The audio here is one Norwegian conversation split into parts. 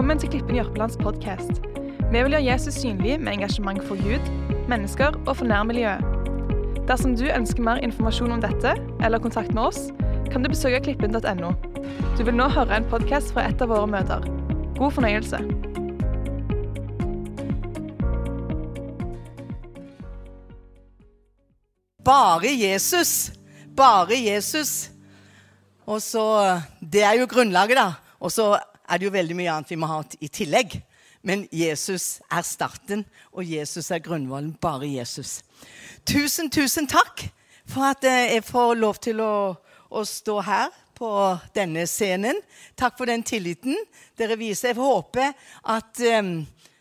Velkommen til Klippen Jørpelands podkast. Vi vil gjøre Jesus synlig med engasjement for Gud, mennesker og for nærmiljøet. Dersom du ønsker mer informasjon om dette, eller kontakt med oss, kan du besøke klippen.no. Du vil nå høre en podkast fra et av våre møter. God fornøyelse. Bare Jesus. Bare Jesus. Og så, Det er jo grunnlaget, da. Og så er det jo veldig mye annet vi må ha i tillegg. Men Jesus er starten, og Jesus er grunnvollen. Bare Jesus. Tusen, tusen takk for at eh, jeg får lov til å, å stå her på denne scenen. Takk for den tilliten dere viser. Jeg håper at um,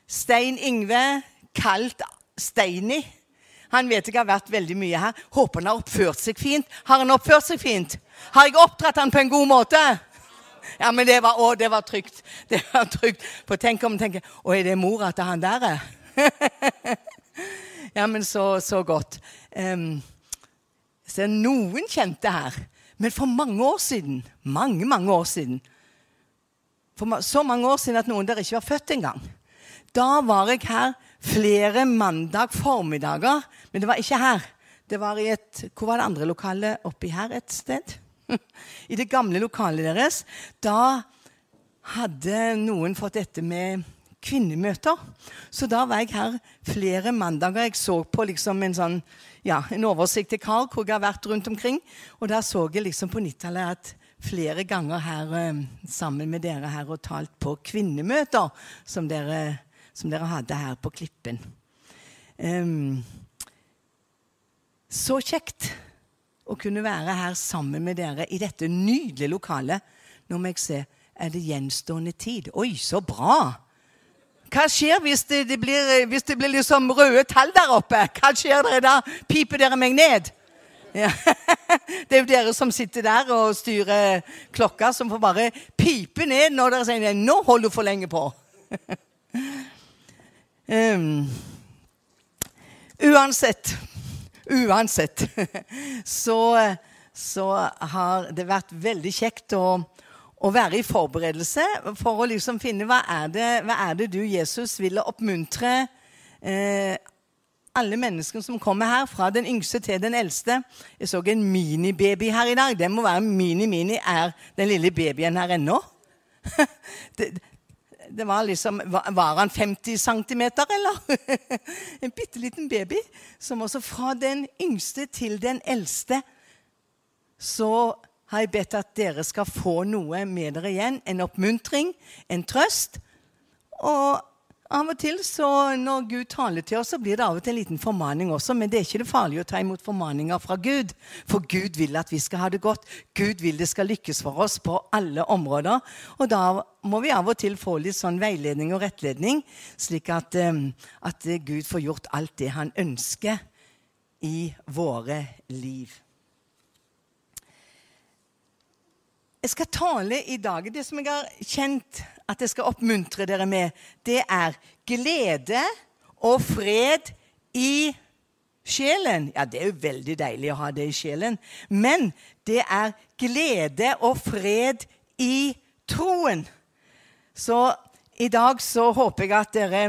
Stein Yngve, kalt Steini Han vet jeg har vært veldig mye her. Håper han har oppført seg fint. Har han oppført seg fint? Har jeg oppdratt han på en god måte? Ja, men det var, å, det var trygt. Det var trygt. For tenk om tenker Å, er det mora til han der? ja, men så, så godt. Um, så noen kjente her. Men for mange år siden Mange, mange år siden For så mange år siden at noen der ikke var født engang. Da var jeg her flere mandag formiddager. Men det var ikke her. Det var i et Hvor var det andre lokalet? Oppi her et sted? I det gamle lokalet deres. Da hadde noen fått dette med kvinnemøter. Så da var jeg her flere mandager. Jeg så på liksom en sånn, ja, en oversikt til Karl, hvor jeg har vært rundt omkring. Og der så jeg liksom på 90-tallet at flere ganger her eh, sammen med dere her og talt på kvinnemøter som dere, som dere hadde her på Klippen. Um, så kjekt å kunne være her sammen med dere i dette nydelige lokalet. Nå må jeg se Er det gjenstående tid? Oi, så bra! Hva skjer hvis det, det blir, hvis det blir liksom røde tall der oppe? Hva skjer dere da? Piper dere meg ned? Ja. Det er jo dere som sitter der og styrer klokka, som får bare pipe ned når dere sier 'nå holder du for lenge på'. um, uansett Uansett så, så, har det vært veldig kjekt å, å, være i forberedelse for å liksom finne hva er det, hva er det du, Jesus, ville oppmuntre eh, alle menneskene som kommer her, fra den yngste til den eldste. Jeg så en minibaby her i dag. Den må være mini-mini. Er den lille babyen her ennå? det, det var liksom Var han 50 cm, eller? en bitte liten baby. Som også fra den yngste til den eldste så har jeg bedt at dere skal få noe med dere igjen. En oppmuntring, en trøst. Og av og til så når Gud taler til oss, så blir det av og til en liten formaning også. Men det er ikke det farlige å ta imot formaninger fra Gud. For Gud vil at vi skal ha det godt. Gud vil det skal lykkes for oss på alle områder. Og da må vi av og til få litt sånn veiledning og rettledning, slik at, at Gud får gjort alt det han ønsker i våre liv. Jeg skal tale i dag. Det som jeg har kjent at jeg skal oppmuntre dere med, det er glede og fred i sjelen. Ja, det er jo veldig deilig å ha det i sjelen. Men det er glede og fred i troen. Så i dag så håper jeg at dere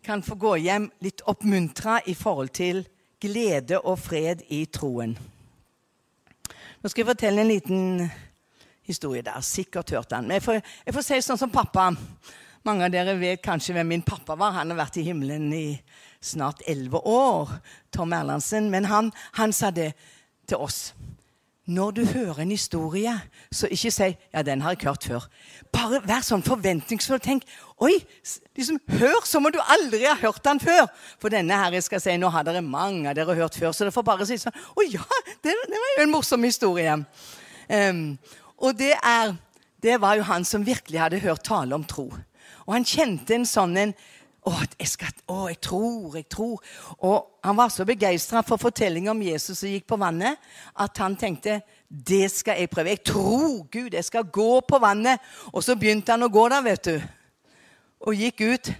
kan få gå hjem litt oppmuntra i forhold til glede og fred i troen. Nå skal jeg fortelle en liten historie der. Sikkert hørt den. Men jeg får, jeg får si sånn som pappa. Mange av dere vet kanskje hvem min pappa var. Han har vært i himmelen i snart elleve år. Tom Erlandsen. Men han, han sa det til oss. Når du hører en historie, så ikke si 'ja, den har jeg hørt før'. Bare vær sånn forventningsfull. Tenk 'oi, liksom, hør som om du aldri har hørt den før'. For denne her jeg skal si, nå har dere mange av dere hørt før, så dere får bare si sånn 'Å ja, det, det var jo en morsom historie'. Um, og det, er, det var jo han som virkelig hadde hørt tale om tro. Og han kjente en sånn en å, jeg, skal, å, jeg tror, jeg tror. Og han var så begeistra for fortellingen om Jesus som gikk på vannet, at han tenkte det skal jeg prøve. Jeg tror Gud, jeg skal gå på vannet. Og så begynte han å gå der, vet du. Og gikk ut.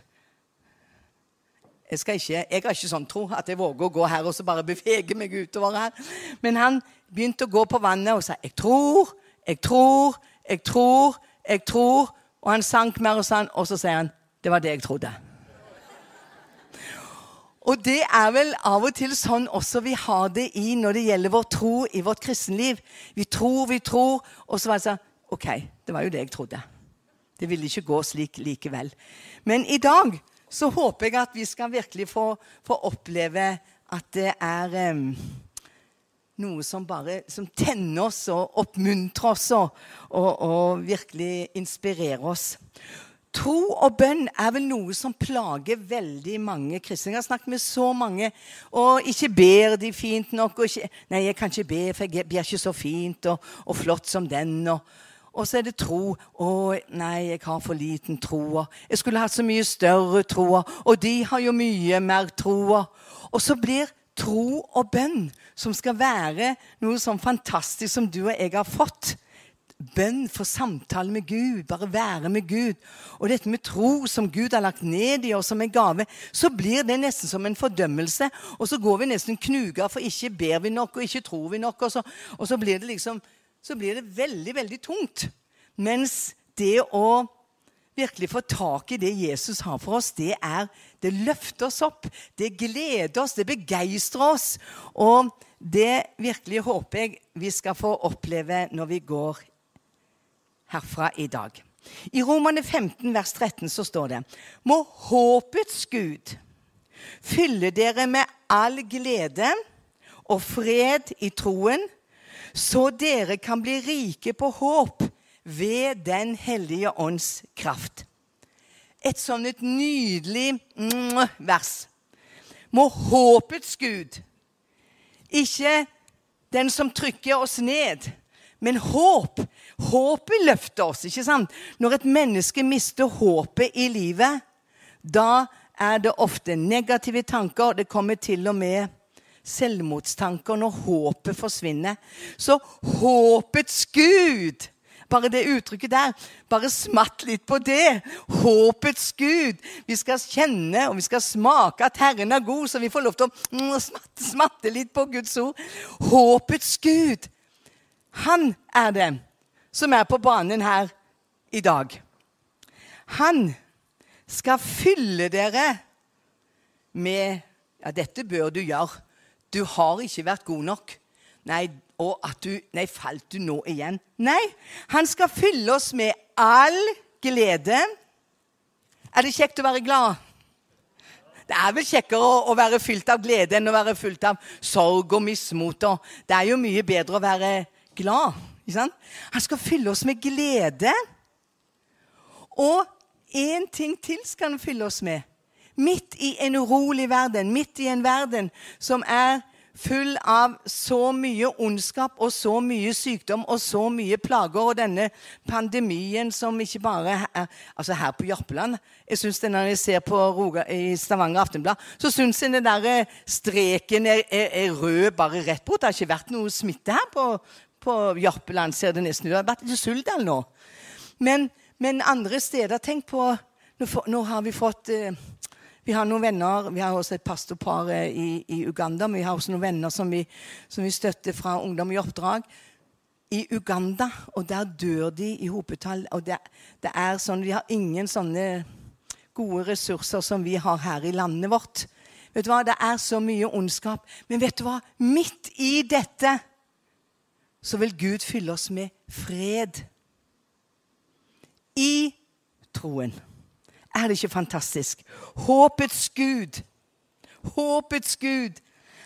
Jeg, ikke, jeg har ikke sånn tro at jeg våger å gå her og så bare bevege meg utover her. Men han begynte å gå på vannet og sa jeg tror, jeg tror, jeg tror, jeg tror. Og han sank mer og sa og så sier han det var det jeg trodde. Og det er vel av og til sånn også vi har det i når det gjelder vår tro i vårt kristenliv. Vi tror, vi tror, og så var det sånn OK, det var jo det jeg trodde. Det ville ikke gå slik likevel. Men i dag så håper jeg at vi skal virkelig få, få oppleve at det er um, noe som bare som tenner oss og oppmuntrer oss og, og, og virkelig inspirerer oss. Tro og bønn er vel noe som plager veldig mange kristne. Jeg har snakket med så mange, og ikke ber de fint nok. Ikke, 'Nei, jeg kan ikke be, for jeg blir ikke så fint og, og flott som den.' Og, og, så er det tro. 'Å, nei, jeg har for liten tro.' Jeg skulle hatt så mye større tro. Og de har jo mye mer tro. Og så blir tro og bønn, som skal være noe sånn fantastisk som du og jeg har fått, bønn for samtale med Gud, bare være med Gud, og dette med tro som Gud har lagt ned i oss som en gave, så blir det nesten som en fordømmelse. Og så går vi nesten knuga, for ikke ber vi nok, og ikke tror vi nok. Og så, og så blir det liksom så blir det veldig, veldig tungt. Mens det å virkelig få tak i det Jesus har for oss, det er Det løfter oss opp. Det gleder oss, det begeistrer oss. Og det virkelig håper jeg vi skal få oppleve når vi går herfra i dag. I Romane 15, vers 13 så står det Må håpets Gud fylle dere med all glede og fred i troen, så dere kan bli rike på håp ved Den hellige ånds kraft. Et sånn et nydelig vers. Må håpets Gud, ikke den som trykker oss ned, men håp. Håpet løfter oss. ikke sant? Når et menneske mister håpet i livet, da er det ofte negative tanker. Det kommer til og med selvmordstanker når håpet forsvinner. Så håpets Gud bare det uttrykket der. Bare smatt litt på det. Håpets Gud. Vi skal kjenne og vi skal smake at Herren er god, så vi får lov til å smatte, smatte litt på Guds ord. Håpets Gud. Han er det som er på banen her i dag. Han skal fylle dere med Ja, dette bør du gjøre. Du har ikke vært god nok. Nei, og at du Nei, falt du nå igjen? Nei, han skal fylle oss med all glede. Er det kjekt å være glad? Det er vel kjekkere å, være fylt av glede enn å være fylt av sorg og mismot. Det er jo mye bedre å være glad. Han skal fylle oss med glede. Og én ting til skal han fylle oss med. Midt i en urolig verden, midt i en verden som er full av så mye ondskap og så mye sykdom og så mye plager. Og denne pandemien som ikke bare er Altså her på Jørpeland jeg synes det Når jeg ser på Roga, i Stavanger Aftenblad, så syns jeg den der eh, streken er, er, er, rød bare rett bort. Det har ikke vært noe smitte her på, på Jørpeland, ser det nesten ut. Det har vært i Suldal nå. Men, men, andre steder Tenk på Nå, nå har vi fått eh, vi har noen venner, vi har også et pastorpar eh, i, i, Uganda. Men vi har også noen venner som vi, som vi støtter fra Ungdom i oppdrag i Uganda. Og der dør de i hopetall. Og det, det, er sånn, Vi har ingen sånne gode ressurser som vi har her i landet vårt. Vet du hva? Det er så mye ondskap. Men vet du hva? Midt i dette så vil Gud fylle oss med fred. I troen. Er det ikke fantastisk? Håpets Gud. Håpets Gud.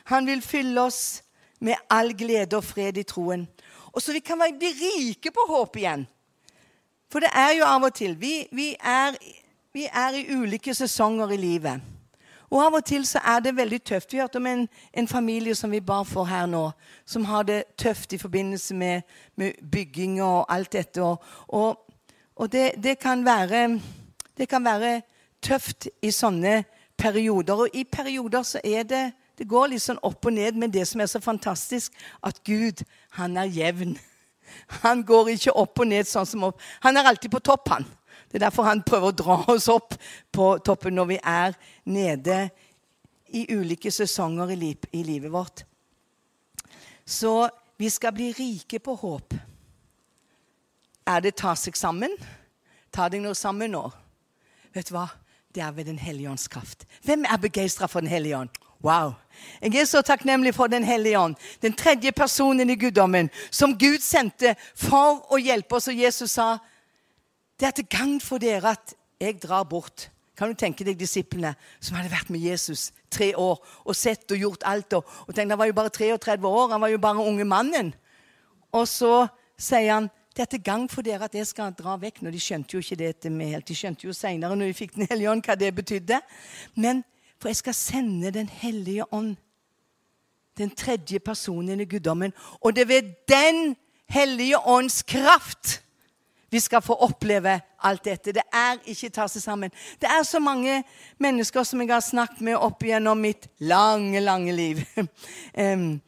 Han vil fylle oss med all glede og fred i troen. Og så vi kan bli rike på håp igjen. For det er jo av og til Vi, vi, er, vi er i ulike sesonger i livet. Og av og til så er det veldig tøft. Vi hørte om en, en, familie som vi bar for her nå, som har det tøft i forbindelse med, med bygging og alt dette. Og, og, og det, det, kan være, det, kan være, tøft i sånne perioder. Og i perioder så er det Det går litt sånn opp og ned, men det som er så fantastisk, at Gud, han er jevn. Han går ikke opp og ned sånn som opp. Han er alltid på topp, han. Det er derfor han prøver å dra oss opp på toppen når vi er nede i ulike sesonger i, i livet vårt. Så vi skal bli rike på håp. Er det ta seg sammen? ta deg nå sammen nå. Vet du hva? Det er ved Den hellige ånds kraft. Hvem er begeistra for Den hellige ånd? Wow. Jeg er så takknemlig for Den hellige ånd, den tredje personen i guddommen, som Gud sendte for å hjelpe oss. Og Jesus sa det er til gagn for dere at jeg drar bort. Kan du tenke deg disiplene som hadde vært med Jesus tre år og sett og gjort alt? Og, og tenk, Han var jo bare 33 år, han var jo bare unge mannen. Og så sier han det er til gang for dere at jeg skal dra vekk. Nå, De skjønte jo ikke dette med helt. De skjønte jo seinere, når de fikk Den hellige ånd, hva det betydde. Men for jeg skal sende Den hellige ånd, den tredje personen i guddommen. Og det er ved Den hellige ånds kraft vi skal få oppleve alt dette. Det er ikke ta seg sammen. Det er så mange mennesker som jeg har snakket med opp gjennom mitt lange, lange liv,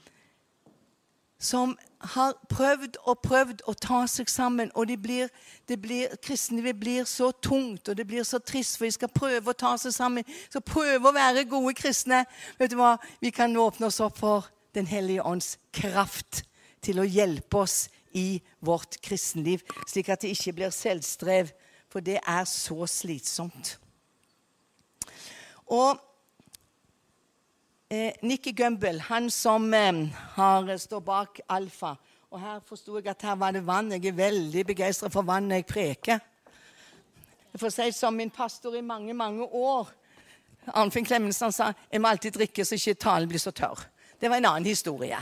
som har prøvd og prøvd å ta seg sammen, og de blir, de blir, kristenlivet blir så tungt og det blir så trist, for de skal prøve å ta seg sammen. Skal prøve å være gode kristne. Vet du hva? Vi kan nå åpne oss opp for Den hellige ånds kraft til å hjelpe oss i vårt kristenliv, slik at det ikke blir selvstrev, for det er så slitsomt. Og eh, Nikki Gumbel, han som eh, har, står bak Alfa Og her forsto jeg at her var det vann. Jeg er veldig begeistra for vann når jeg preker. Jeg får si som min pastor i mange, mange år, Arnfinn Klemmensen sa jeg må alltid drikke så ikke talen blir så tørr. Det var en annen historie.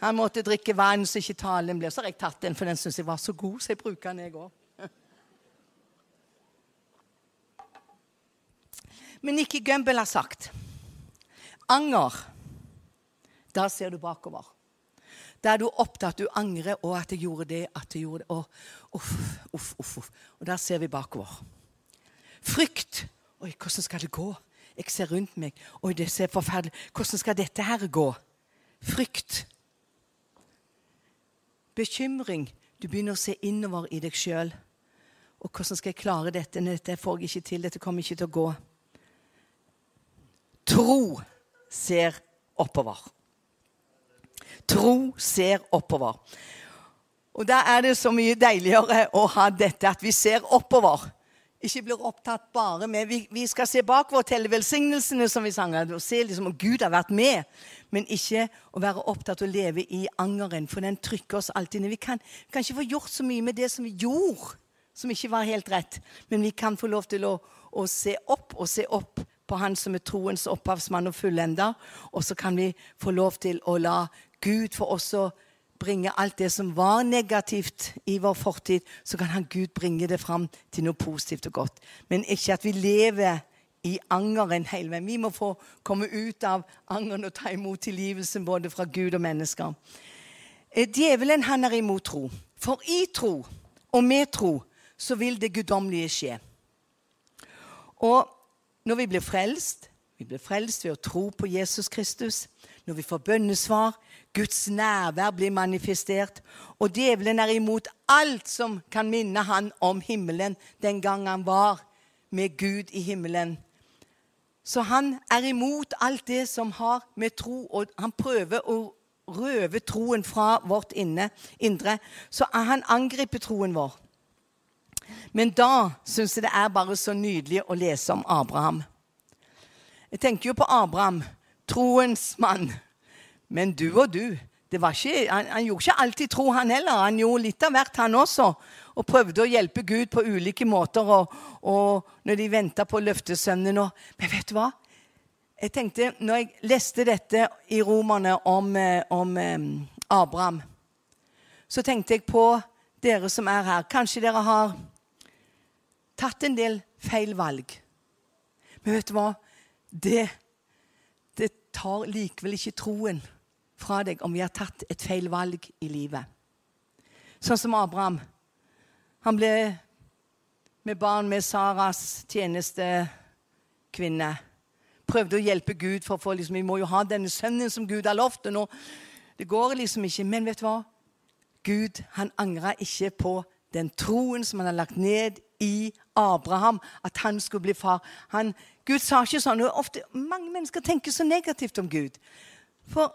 Han måtte drikke vann så ikke talen ble Så har jeg tatt den, for den syns jeg var så god, så jeg bruker den, jeg òg. Men Nikki Gumbel har sagt anger, da ser du bakover. Da er du opptatt, du angrer, og at jeg gjorde det, at jeg gjorde det. Og, uff, uff, uff, uff. Og der ser vi bakover. Frykt. Oi, hvordan skal det gå? Jeg ser rundt meg. Oi, det ser forferdelig Hvordan skal dette her gå? Frykt. Bekymring. Du begynner å se innover i deg sjøl. Og hvordan skal jeg klare dette? Dette får jeg ikke til. Dette kommer ikke til å gå. Tro ser oppover. Tro ser oppover. Og da er det så mye deiligere å ha dette at vi ser oppover. Ikke blir opptatt bare med Vi, vi skal se bakover telle velsignelsene som vi sang, og se liksom om Gud har vært med. Men ikke å være opptatt av å leve i angeren, for den trykker oss alltid ned. Vi kan, vi kan ikke få gjort så mye med det som vi gjorde, som ikke var helt rett. Men vi kan få lov til å, å se opp og se opp på Han som er troens opphavsmann og fullender. Og så kan vi få lov til å la Gud få også bringe alt det som var negativt i vår fortid, så kan han Gud bringe det fram til noe positivt og godt. Men ikke at vi lever i angeren hele veien. Vi må få komme ut av angeren og ta imot tilgivelsen både fra Gud og mennesker. Eh, djevelen han er imot tro. For i tro og med tro så vil det guddommelige skje. Og når vi blir frelst Vi blir frelst ved å tro på Jesus Kristus. Når vi får bønnesvar, Guds nærvær blir manifestert. Og djevelen er imot alt som kan minne han om himmelen den gang han var med Gud i himmelen. Så han er imot alt det som har med tro Og han prøver å røve troen fra vårt inne, indre. Så han angriper troen vår. Men da syns jeg det er bare så nydelig å lese om Abraham. Jeg tenker jo på Abraham, troens mann. Men du og du ikke, han, han, gjorde ikke alltid tro, han heller. Han gjorde litt av hvert, han også. Og prøvde å hjelpe Gud på ulike måter. Og, og når de venta på løftesønnen og, Men vet du hva? Jeg tenkte, når jeg leste dette i Romerne om, eh, om um, Abraham, så tenkte jeg på dere som er her. Kanskje dere har tatt en del feil valg. Men vet du hva? Det, det tar likevel ikke troen fra deg om vi har tatt et feil valg i livet. Sånn som Abraham. Han ble med barn med Saras tjenestekvinne. Prøvde å hjelpe Gud, for å få, liksom, vi må jo ha denne sønnen som Gud har lovt. og nå, Det går liksom ikke. Men vet du hva? Gud han angra ikke på den troen som han har lagt ned i Abraham, at han skulle bli far. Han, Gud sa ikke sånn. og ofte, Mange mennesker tenker så negativt om Gud. For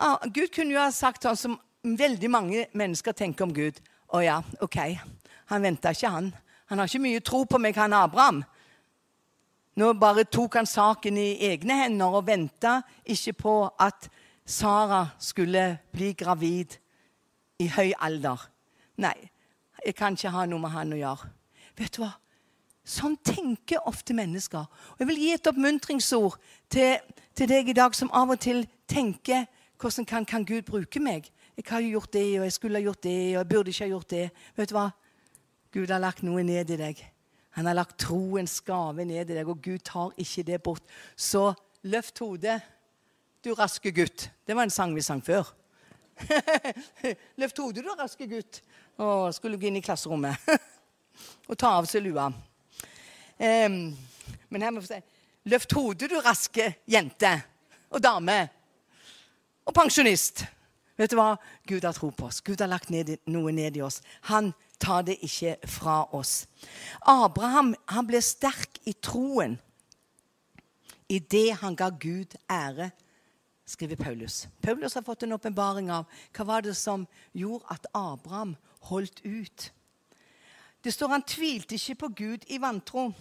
ah, Gud kunne jo ha sagt sånn som veldig mange mennesker tenker om Gud. Å ja, OK. Han venta ikke, han. Han har ikke mye tro på meg, han Abraham. Nå bare tok han saken i egne hender og venta ikke på at Sara skulle bli gravid i høy alder. Nei, jeg kan ikke ha noe med han å gjøre. Vet du hva? Sånn tenker ofte mennesker. Og Jeg vil gi et oppmuntringsord til, til deg i dag som av og til tenker hvordan kan, kan Gud bruke meg? Jeg har jo gjort det, og jeg skulle ha gjort det, og jeg burde ikke ha gjort det. Vet du hva? Gud har lagt noe ned i deg. Han har lagt troens gave ned i deg, og Gud tar ikke det bort. Så løft hodet, du raske gutt. Det var en sang vi sang før. løft hodet, du raske gutt. Å, skulle du gå inn i klasserommet og ta av seg lua. Um, men her må vi si Løft hodet, du raske jente og dame. Og pensjonist. Vet du hva? Gud har tro på oss. Gud har lagt ned, noe ned i oss. Han tar det ikke fra oss. Abraham han ble sterk i troen i det han ga Gud ære, skriver Paulus. Paulus har fått en åpenbaring av hva var det som gjorde at Abraham holdt ut. Det står han tvilte ikke på Gud i vantro.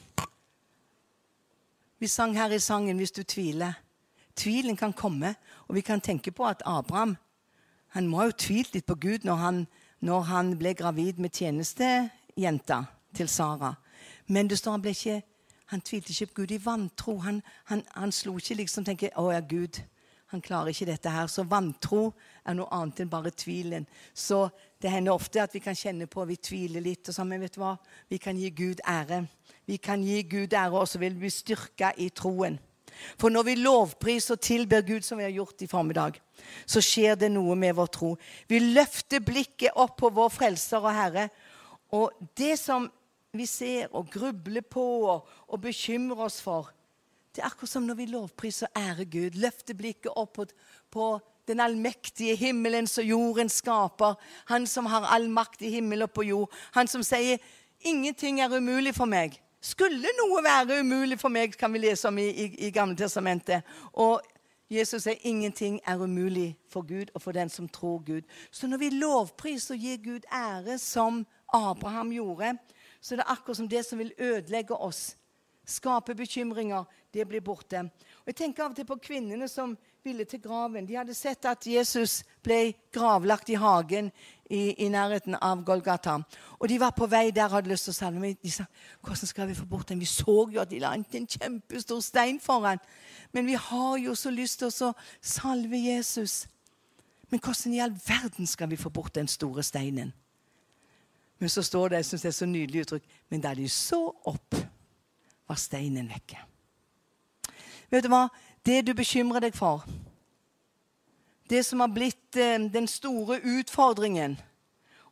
Vi sang her i sangen 'Hvis du tviler'. Tvilen kan komme, og vi kan tenke på at Abraham han må ha tvilt litt på Gud når han når han ble gravid med tjenestejenta til Sara. Men det står han ble ikke han tvilte ikke på Gud i vantro. Han, han, han slo ikke liksom tenke 'Å ja, Gud, han klarer ikke dette her'. Så vantro er noe annet enn bare tvilen. Så det hender ofte at vi kan kjenne på vi tviler litt. og så, Men vet du hva? Vi kan gi Gud ære. Vi kan gi Gud ære, og så vil vi styrke i troen. For når vi lovpriser og tilber Gud, som vi har gjort i formiddag, så skjer det noe med vår tro. Vi løfter blikket opp på vår Frelser og Herre. Og det som vi ser og grubler på og, og bekymrer oss for, det er akkurat som når vi lovpriser og ærer Gud. Løfter blikket opp på, den allmektige himmelens og jordens skaper. Han som har all makt i himmel og på jord. Han som sier 'ingenting er umulig for meg'. Skulle noe være umulig for meg, kan vi lese om i, i, i Gamle testamentet. Og Jesus sier ingenting er umulig for Gud og for den som tror Gud. Så når vi lovpriser og gir Gud ære, som Abraham gjorde, så er det akkurat som det som vil ødelegge oss, skape bekymringer, det blir borte. Og Jeg tenker av og til på kvinnene som ville til graven. De hadde sett at Jesus ble gravlagt i hagen i, i nærheten av Golgata. Og de var på vei der og hadde lyst til å salve. De sa hvordan skal vi få bort den? Vi så jo at de la en kjempestor stein foran. Men vi har jo så lyst til å salve Jesus. Men hvordan i all verden skal vi få bort den store steinen? Men så står det jeg synes det er så nydelig uttrykk, men da de så opp, var steinen vekke. Vet du hva? Det du bekymrer deg for, det som har blitt eh, den store utfordringen,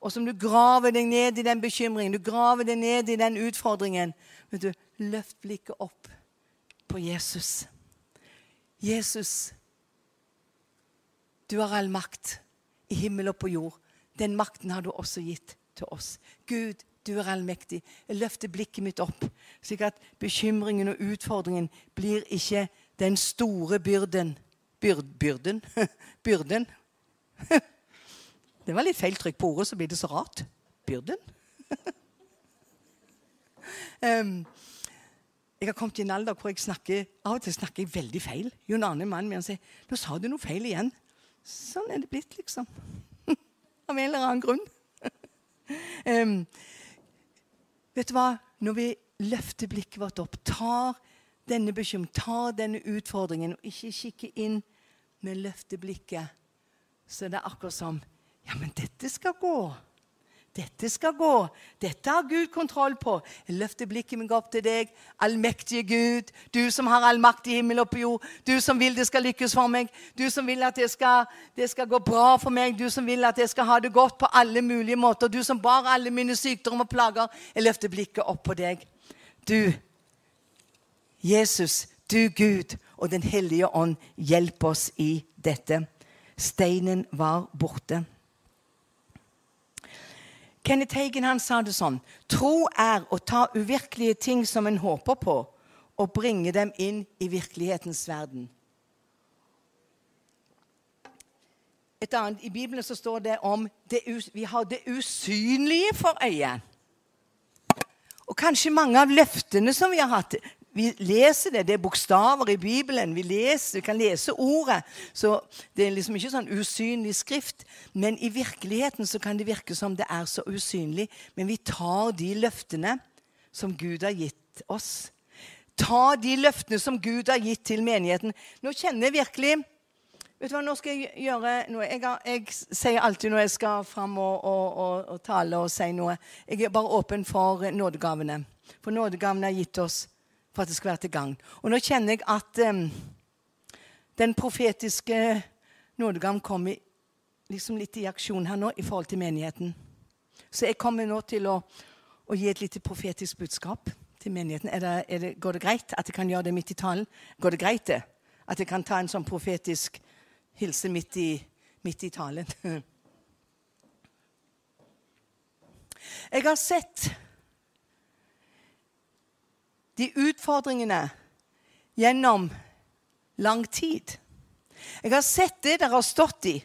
og som du graver deg ned i den bekymringen, du graver deg ned i den utfordringen vet du, Løft blikket opp på Jesus. Jesus, du har all makt i himmel og på jord. Den makten har du også gitt til oss. Gud, du er allmektig. Jeg løfter blikket mitt opp, slik at bekymringen og utfordringen blir ikke den store byrden. Byrd, byrden? byrden. Det var litt feil trykk på ordet, så blir det så rart. Byrden. um, Jeg har kommet i en alder hvor jeg snakker, av og til snakker jeg veldig feil. Jon Arne, mannen min, sier 'Nå sa du noe feil igjen'. Sånn er det blitt, liksom. Av en eller annen grunn. um, vet du hva? Når vi løfter blikket vårt opp, tar denne bekymringen, tar denne utfordringen, og ikke kikker inn, men løfter blikket, så er det akkurat som Ja, men dette skal gå. Dette skal gå. Dette har Gud kontroll på. Jeg løfter blikket mitt opp til deg, allmektige Gud. Du som har all makt i himmel og på jord. Du som vil det skal lykkes for meg. Du som vil at det skal, det skal, gå bra for meg. Du som vil at jeg skal ha det godt på alle mulige måter. Du som bar alle mine sykdommer og plager. Jeg løfter blikket opp på deg. Du, Jesus, du Gud og Den hellige ånd, hjelp oss i dette. Steinen var borte. Kenneth Hagen han sa det sånn Tro er å ta uvirkelige ting som en håper på, og bringe dem inn i virkelighetens verden. Et annet, I Bibelen så står det om det, vi har det usynlige for øyet. Og kanskje mange av løftene som vi har hatt Vi leser det. Det er bokstaver i Bibelen. Vi, leser, vi kan lese ordet. Så det er liksom ikke sånn usynlig skrift. Men i virkeligheten så kan det virke som det er så usynlig. Men vi tar de løftene som Gud har gitt oss. Ta de løftene som Gud har gitt til menigheten. Nå kjenner jeg virkelig Vet du hva, nå skal jeg gjøre noe. Jeg, har, jeg sier alltid når jeg skal fram og, og, og, og, tale og si noe Jeg er bare åpen for nådegavene. For nådegavene har gitt oss for at det skal være til gagn. Og nå kjenner jeg at um, den profetiske nådegaven kommer liksom litt i aksjon her nå i forhold til menigheten. Så jeg kommer nå til å, å gi et lite profetisk budskap til menigheten. Er det, er det, går det greit at jeg kan gjøre det midt i talen? Går det greit, det? At jeg kan ta en sånn profetisk hilse midt i, midt i talen. Jeg har sett de utfordringene gjennom lang tid. Jeg har sett det dere har stått i.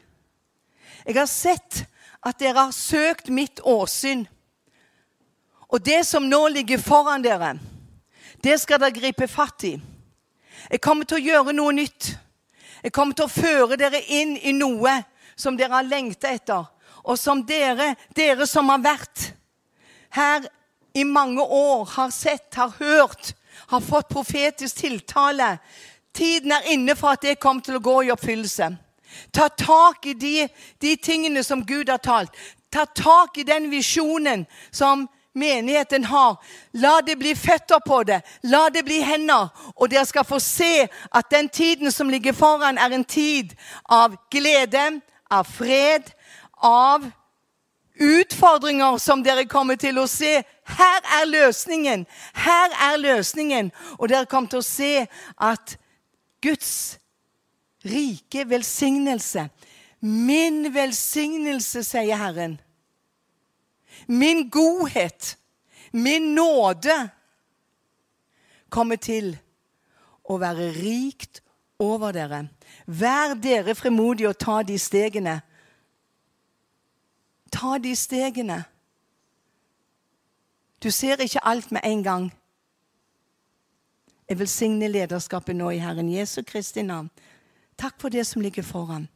Jeg har sett at dere har søkt mitt åsyn. Og det som nå ligger foran dere, det skal dere gripe fatt i. Jeg kommer til å gjøre noe nytt. Jeg kommer til å føre dere inn i noe som dere har lengta etter. Og som dere, dere som har vært her i mange år, har sett, har hørt, har fått profetisk tiltale. Tiden er inne for at det kommer til å gå i oppfyllelse. Ta tak i de, de tingene som Gud har talt. Ta tak i den visjonen som menigheten har. La det bli føtter på det. La det bli hender. Og dere skal få se at den tiden som ligger foran, er en tid av glede, av fred, av utfordringer som dere kommer til å se. Her er løsningen! Her er løsningen! Og dere kommer til å se at Guds rike velsignelse Min velsignelse, sier Herren Min godhet, min nåde, kommer til å være rikt over dere. Vær dere fremodige og ta de stegene. Ta de stegene. Du ser ikke alt med en gang. Jeg velsigner lederskapet nå i Herren Jesu Kristi navn. Takk for det som ligger foran.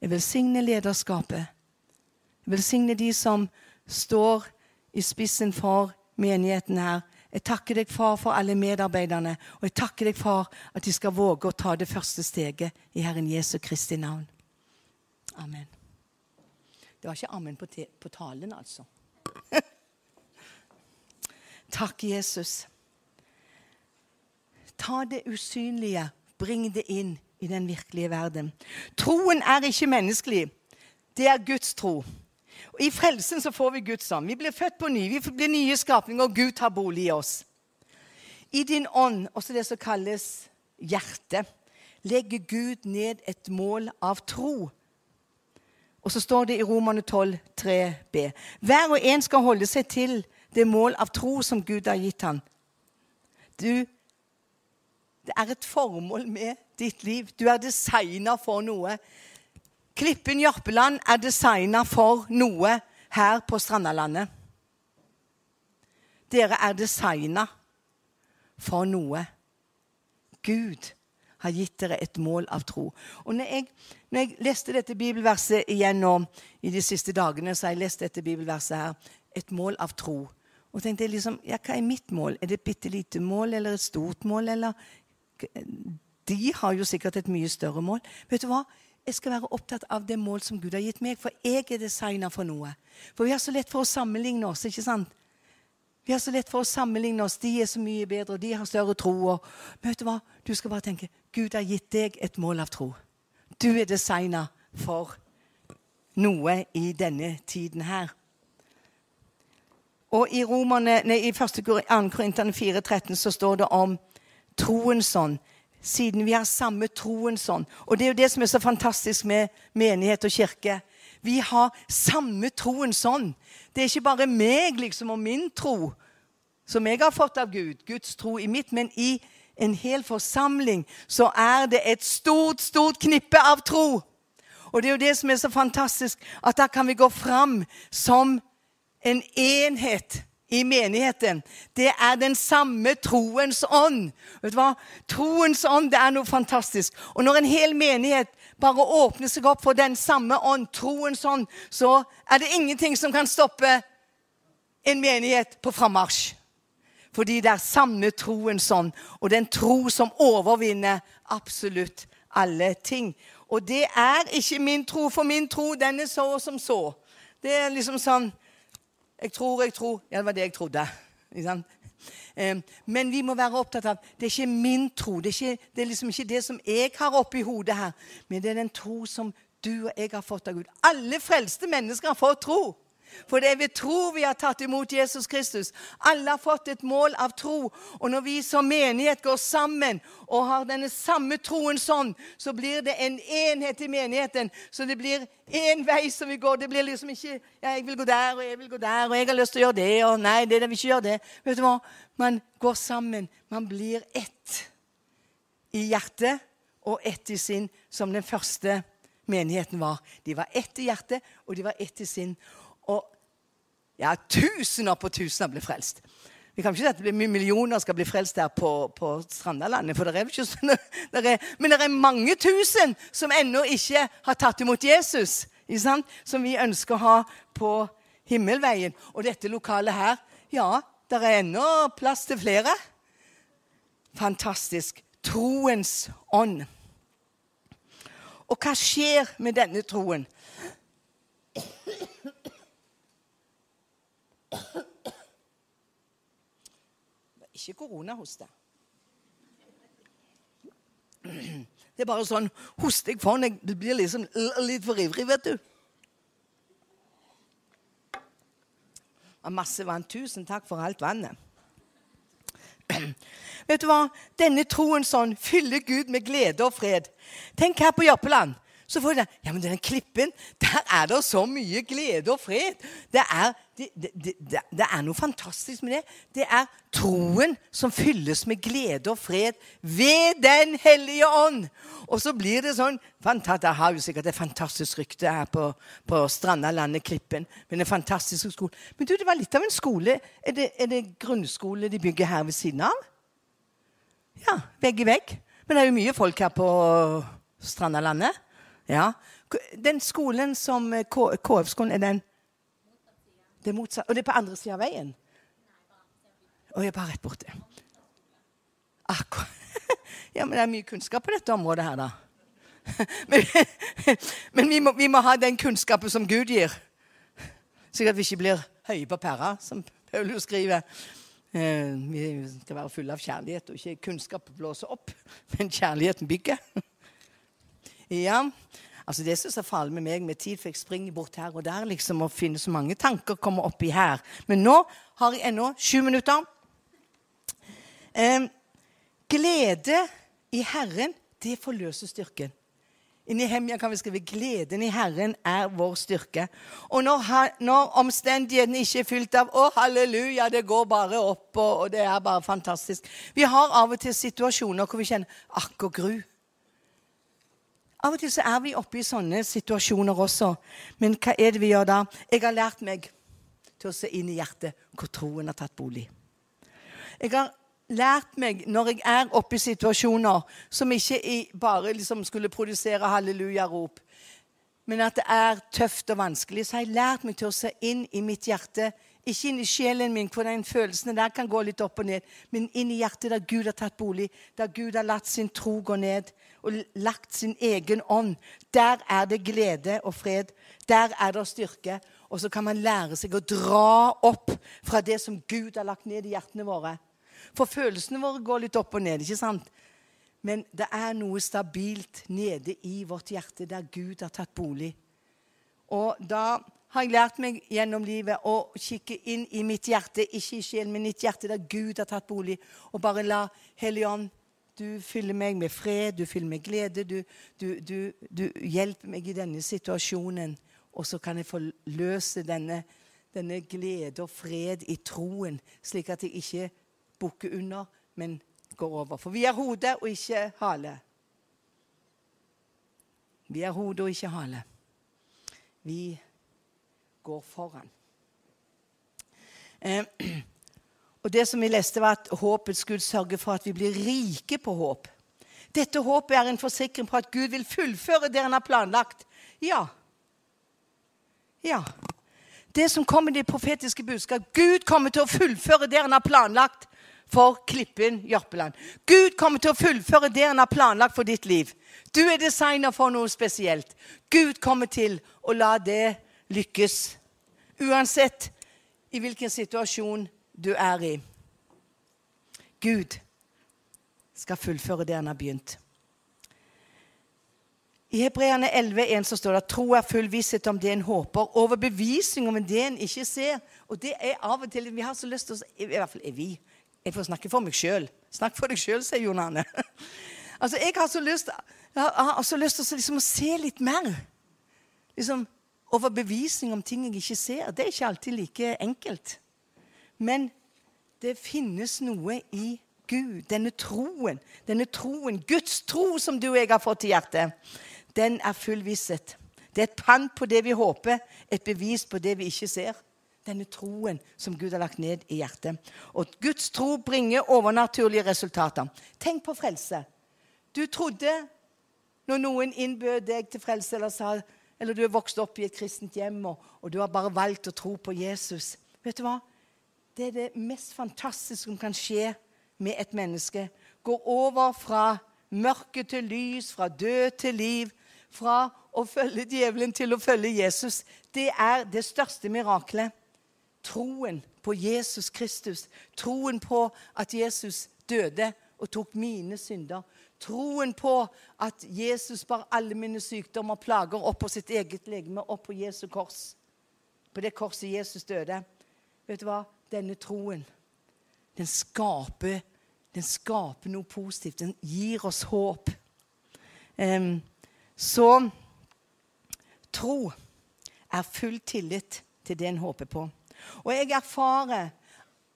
Jeg velsigner lederskapet. Jeg velsigner de som står i spissen for menigheten her. Jeg takker deg, far, for alle medarbeiderne. Og jeg takker deg, far, at de skal våge å ta det første steget i Herren Jesu Kristi navn. Amen. Det var ikke amen på, på talen, altså. Takk, Jesus. Ta det usynlige, bring det inn i den virkelige verden. Troen er ikke menneskelig. Det er Guds tro. Og I frelsen så får vi Guds ånd. Vi blir født på ny. Vi blir nye skapninger, og Gud tar bolig i oss. I din ånd, også det som kalles hjerte, legger Gud ned et mål av tro. Og så står det i Romane 12, 3b. Hver og en skal holde seg til det mål av tro som Gud har gitt ham. Du, det er et formål med ditt liv. Du er designa for noe. Klippen Jørpeland er designa for noe her på Strandalandet. Dere er designa for noe. Gud har gitt dere et mål av tro. Og når jeg, når jeg leste dette bibelverset igjen nå i de siste dagene, så har jeg lest dette bibelverset her. Et mål av tro. Og tenkte liksom, ja, Hva er mitt mål? Er det et bitte lite mål eller et stort mål? eller... De har jo sikkert et mye større mål. Vet du hva? jeg skal være opptatt av det mål som Gud har gitt meg, for jeg er designa for noe. For vi har så lett for å sammenligne oss, ikke sant? Vi har så lett for å sammenligne oss. De er så mye bedre, og de har større tro. Og, vet du hva? Du skal bare tenke Gud har gitt deg et mål av tro. Du er designa for noe i denne tiden her. Og i, romerne, nei, i 1. Korintene 4,13 så står det om troens ånd siden vi har samme troen sånn. Og det er jo det som er så fantastisk med menighet og kirke. Vi har samme troen sånn. Det er ikke bare meg liksom og min tro som jeg har fått av Gud, Guds tro i mitt, men i en hel forsamling så er det et stort, stort knippe av tro. Og det er jo det som er så fantastisk, at da kan vi gå fram som en enhet i menigheten, det er den samme troens ånd. Vet du hva? Troens ånd det er noe fantastisk. Og når en hel menighet bare åpner seg opp for den samme ånd, troens ånd, så er det ingenting som kan stoppe en menighet på frammarsj. Fordi det er samme troens ånd, og den tro som overvinner absolutt alle ting. Og det er ikke min tro, for min tro den er så som så. Det er liksom sånn Jeg tror, jeg tror Ja, det var det jeg trodde. Men vi må være opptatt av det er ikke min tro. Det er, ikke, det er liksom ikke det som jeg har oppi hodet her, men det er den tro som du og jeg har fått av Gud. Alle frelste mennesker har fått tro. For det er ved tro vi har tatt imot Jesus Kristus. Alle har fått et mål av tro. Og når vi som menighet går sammen og har denne samme troen sånn, så blir det en enhet i menigheten. Så det blir én vei som vi går. Det blir liksom ikke ja, 'Jeg vil gå der, og jeg vil gå der, og jeg har lyst til å gjøre det.' og 'Nei, det er det vi ikke gjør det.' Vet du hva? Man går sammen. Man blir ett i hjertet og ett i sinn, som den første menigheten var. De var ett i hjertet, og de var ett i sinn. Ja, tusener på tusener ble frelst. Vi kan ikke si at millioner skal bli frelst der på, på Strandalandet. for det er ikke sånn, det er, Men det er mange tusen som ennå ikke har tatt imot Jesus. Som vi ønsker å ha på himmelveien. Og dette lokalet her, ja, det er ennå plass til flere. Fantastisk. Troens ånd. Og hva skjer med denne troen? Ikke koronahoste. Det er bare sånn hoster jeg deg. Du blir liksom litt for ivrig, vet du. Masse vann. Tusen takk for alt vannet. Vet du hva? Denne troen sånn fyller Gud med glede og fred. Tenk her på Jørpeland. Så får du det. Ja, men den klippen, der er det så mye glede og fred. Det er, det, det, det er, noe fantastisk med det. Det er troen som fylles med glede og fred ved Den hellige ånd. Og så blir det sånn fantastisk, Jeg har jo sikkert et fantastisk rykte her på, på Strandalandet Klippen. Men en fantastisk skole. Men du, det var litt av en skole. Er det, er det grunnskole de bygger her ved siden av? Ja, vegg i vegg. Men det er jo mye folk her på Strandalandet. Ja. Den skolen som eh, KF-skolen, er den Det er motsatt. Og det er på andre sida av veien? Og jeg er bare rett. Akkurat. Ja, men det er mye kunnskap på dette området her, da. Men, men vi, må, vi, må, ha den kunnskapen som Gud gir. Slik at vi ikke blir høye på pæra, som Paulus skriver. Eh, vi skal være fulle av kjærlighet, og ikke kunnskap blåse opp, men kjærligheten bygger. Ja, altså Det som er farlig med meg med tid, for jeg springer bort her og der liksom og finner så mange tanker kommer oppi her. Men nå har jeg ennå sju minutter. Eh, glede i Herren, det forløser styrken. I Nehemia kan vi skrive 'Gleden i Herren er vår styrke'. Og når, når omstendighetene ikke er fylt av 'Å, halleluja, det går bare opp', og, og, det er bare fantastisk Vi har av og til situasjoner hvor vi kjenner 'akk og gru'. Av og til så er vi oppe i sånne situasjoner også. Men hva er det vi gjør da? Jeg har lært meg til å se inn i hjertet hvor troen har tatt bolig. Jeg har lært meg, når jeg er oppe i situasjoner som ikke bare liksom skulle produsere hallelujarop, men at det er tøft og vanskelig, så har jeg lært meg til å se inn i mitt hjerte. Ikke inn i sjelen min, for den følelsene der kan gå litt opp og ned, men inn i hjertet der Gud har tatt bolig, der Gud har latt sin tro gå ned og lagt sin egen ånd. Der er det glede og fred. Der er det styrke. Og så kan man lære seg å dra opp fra det som Gud har lagt ned i hjertene våre. For følelsene våre går litt opp og ned, ikke sant? Men det er noe stabilt nede i vårt hjerte der Gud har tatt bolig. Og da har jeg lært meg gjennom livet å kikke inn i mitt hjerte, ikke i sjelen, men i mitt hjerte der Gud har tatt bolig, og bare la Helligånd du fyller meg med fred, du fyller meg med glede. Du, du, du, du, hjelper meg i denne situasjonen. Og så kan jeg få løse denne, denne glede og fred i troen, slik at jeg ikke bukker under, men går over. For vi er hode og ikke hale. Vi er hode og ikke hale. Vi går foran. Eh, og det som vi leste, var at håpets Gud sørger for at vi blir rike på håp. Dette håpet er en forsikring på at Gud vil fullføre det han har planlagt. Ja. Ja. Det som kommer i det profetiske budskap Gud kommer til å fullføre det han har planlagt for Klippen Jørpeland. Gud kommer til å fullføre det han har planlagt for ditt liv. Du er designer for noe spesielt. Gud kommer til å la det lykkes. Uansett i hvilken situasjon du er i. Gud skal fullføre det han har begynt. I Hebreane 11,1 så står det at tro er full visshet om det en håper, overbevisning om det en ikke ser. Og det er av og til Vi har så lyst til å I hvert fall er vi. Jeg får snakke for meg sjøl. Snakk for deg sjøl, sier Jon Arne. altså, jeg har så lyst, har så lyst til liksom, å se litt mer. Liksom overbevisning om ting jeg ikke ser. Det er ikke alltid like enkelt. Men det finnes noe i Gud, denne troen, denne troen, Guds tro som du og jeg har fått i hjertet, den er full visshet. Det er et pant på det vi håper, et bevis på det vi ikke ser. Denne troen som Gud har lagt ned i hjertet. Og Guds tro bringer overnaturlige resultater. Tenk på frelse. Du trodde når noen innbød deg til frelse, eller, sa, eller du er vokst opp i et kristent hjem og, og du har bare valgt å tro på Jesus. Vet du hva? Det er det mest fantastiske som kan skje med et menneske. Går over fra mørke til lys, fra død til liv. Fra å følge djevelen til å følge Jesus. Det er det største miraklet. Troen på Jesus Kristus. Troen på at Jesus døde og tok mine synder. Troen på at Jesus bar alle mine sykdommer og plager opp på sitt eget legeme, opp på Jesu kors. På det korset Jesus døde. Vet du hva? Denne troen, den skaper den skaper noe positivt. Den gir oss håp. Um, så tro er full tillit til det en håper på. Og jeg erfarer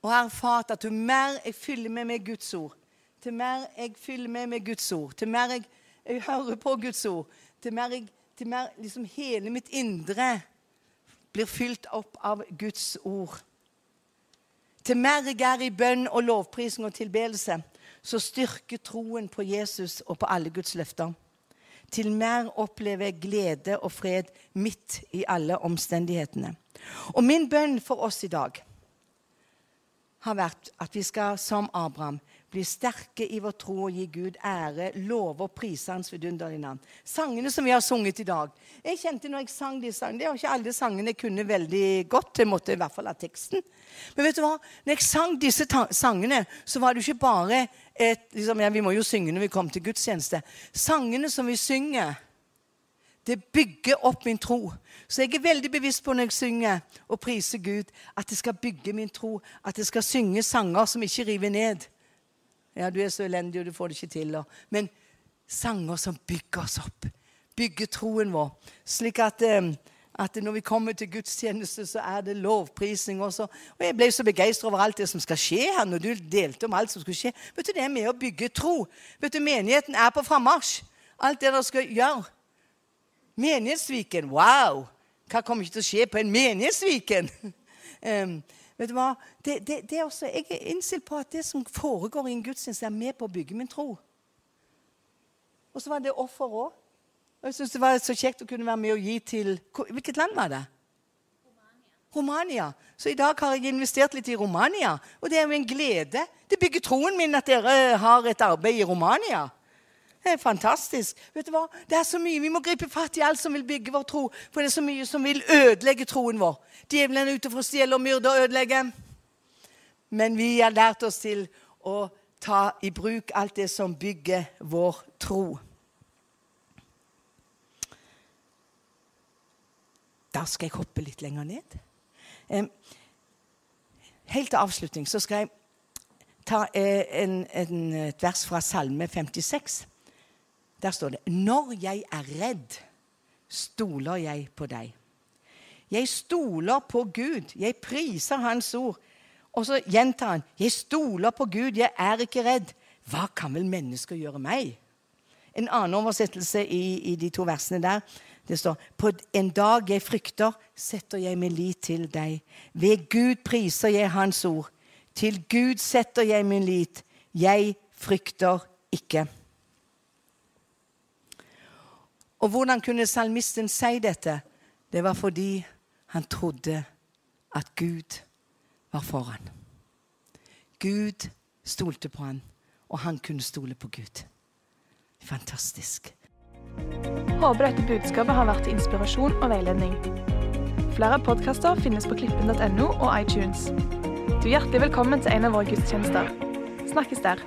og har erfart at jo mer jeg fyller med med Guds ord, til mer jeg fyller med med Guds ord, til mer jeg, jeg hører på Guds ord, til mer, jeg, til mer liksom hele mitt indre blir fylt opp av Guds ord til mer jeg er i bønn og lovprising og tilbedelse, så styrker troen på Jesus og på alle Guds løfter. Til mer opplever jeg glede og fred midt i alle omstendighetene. Og min bønn for oss i dag har vært at vi skal, som Abraham, bli sterke i vår tro og gi Gud ære, love og prise Hans vidunderlige navn. Sangene som vi har sunget i dag. Jeg kjente når jeg sang de sangene, Det var ikke alle sangene jeg kunne veldig godt. Jeg måtte i hvert fall ha teksten. Men vet du hva? Når jeg sang disse sangene, så var det jo ikke bare et liksom, ja, Vi må jo synge når vi kommer til gudstjeneste. Sangene som vi synger, det bygger opp min tro. Så jeg er veldig bevisst på når jeg synger og priser Gud, at det skal bygge min tro. At jeg skal synge sanger som ikke river ned. Ja, du er så elendig, og du får det ikke til. Men sanger som bygger oss opp. Bygger troen vår. Slik at, eh, at når vi kommer til gudstjeneste, så er det lovprising også. Og jeg ble så begeistra over alt det som skal skje her, når du delte om alt som skulle skje. Vet du, Det er med å bygge tro. Vet du, Menigheten er på frammarsj. Alt det dere skal gjøre. Menighetsviken. Wow! Hva kommer ikke til å skje på en menighetsviken? um, Vet du hva? Det, det, det er også, jeg er innstilt på at det som foregår i en gudstjeneste, er med på å bygge min tro. Og så var det offer òg. Og jeg syns det var så kjekt å kunne være med og gi til Hvilket land var det? Romania. Så i dag har jeg investert litt i Romania, og det er jo en glede. Det bygger troen min at dere har et arbeid i Romania. Det er fantastisk. Vet du hva? Det er så mye. Vi må gripe fatt i alt som vil bygge vår tro. For det er så mye som vil ødelegge troen vår. Djevelen er ute for å stjele og myrde og ødelegge. Men vi har lært oss til å ta i bruk alt det som bygger vår tro. Da skal jeg hoppe litt lenger ned. Helt til avslutning så skal jeg ta eh, en, en, et vers fra Salme 56. Der står det Når jeg er redd, stoler jeg på deg. Jeg stoler på Gud. Jeg priser Hans ord. Og så gjentar han, 'Jeg stoler på Gud, jeg er ikke redd.' Hva kan vel mennesker gjøre meg? En annen oversettelse i, i de to versene der Det står på en dag jeg frykter, setter jeg min lit til deg. Ved Gud priser jeg Hans ord. Til Gud setter jeg min lit. Jeg frykter ikke. Og hvordan kunne salmisten si dette? Det var fordi han trodde at Gud var foran. Gud stolte på han, og han kunne stole på Gud. Fantastisk. Håper dette budskapet har vært til inspirasjon og veiledning. Flere podkaster finnes på klippen.no og iTunes. Du er hjertelig velkommen til en av våre gudstjenester. Snakkes der.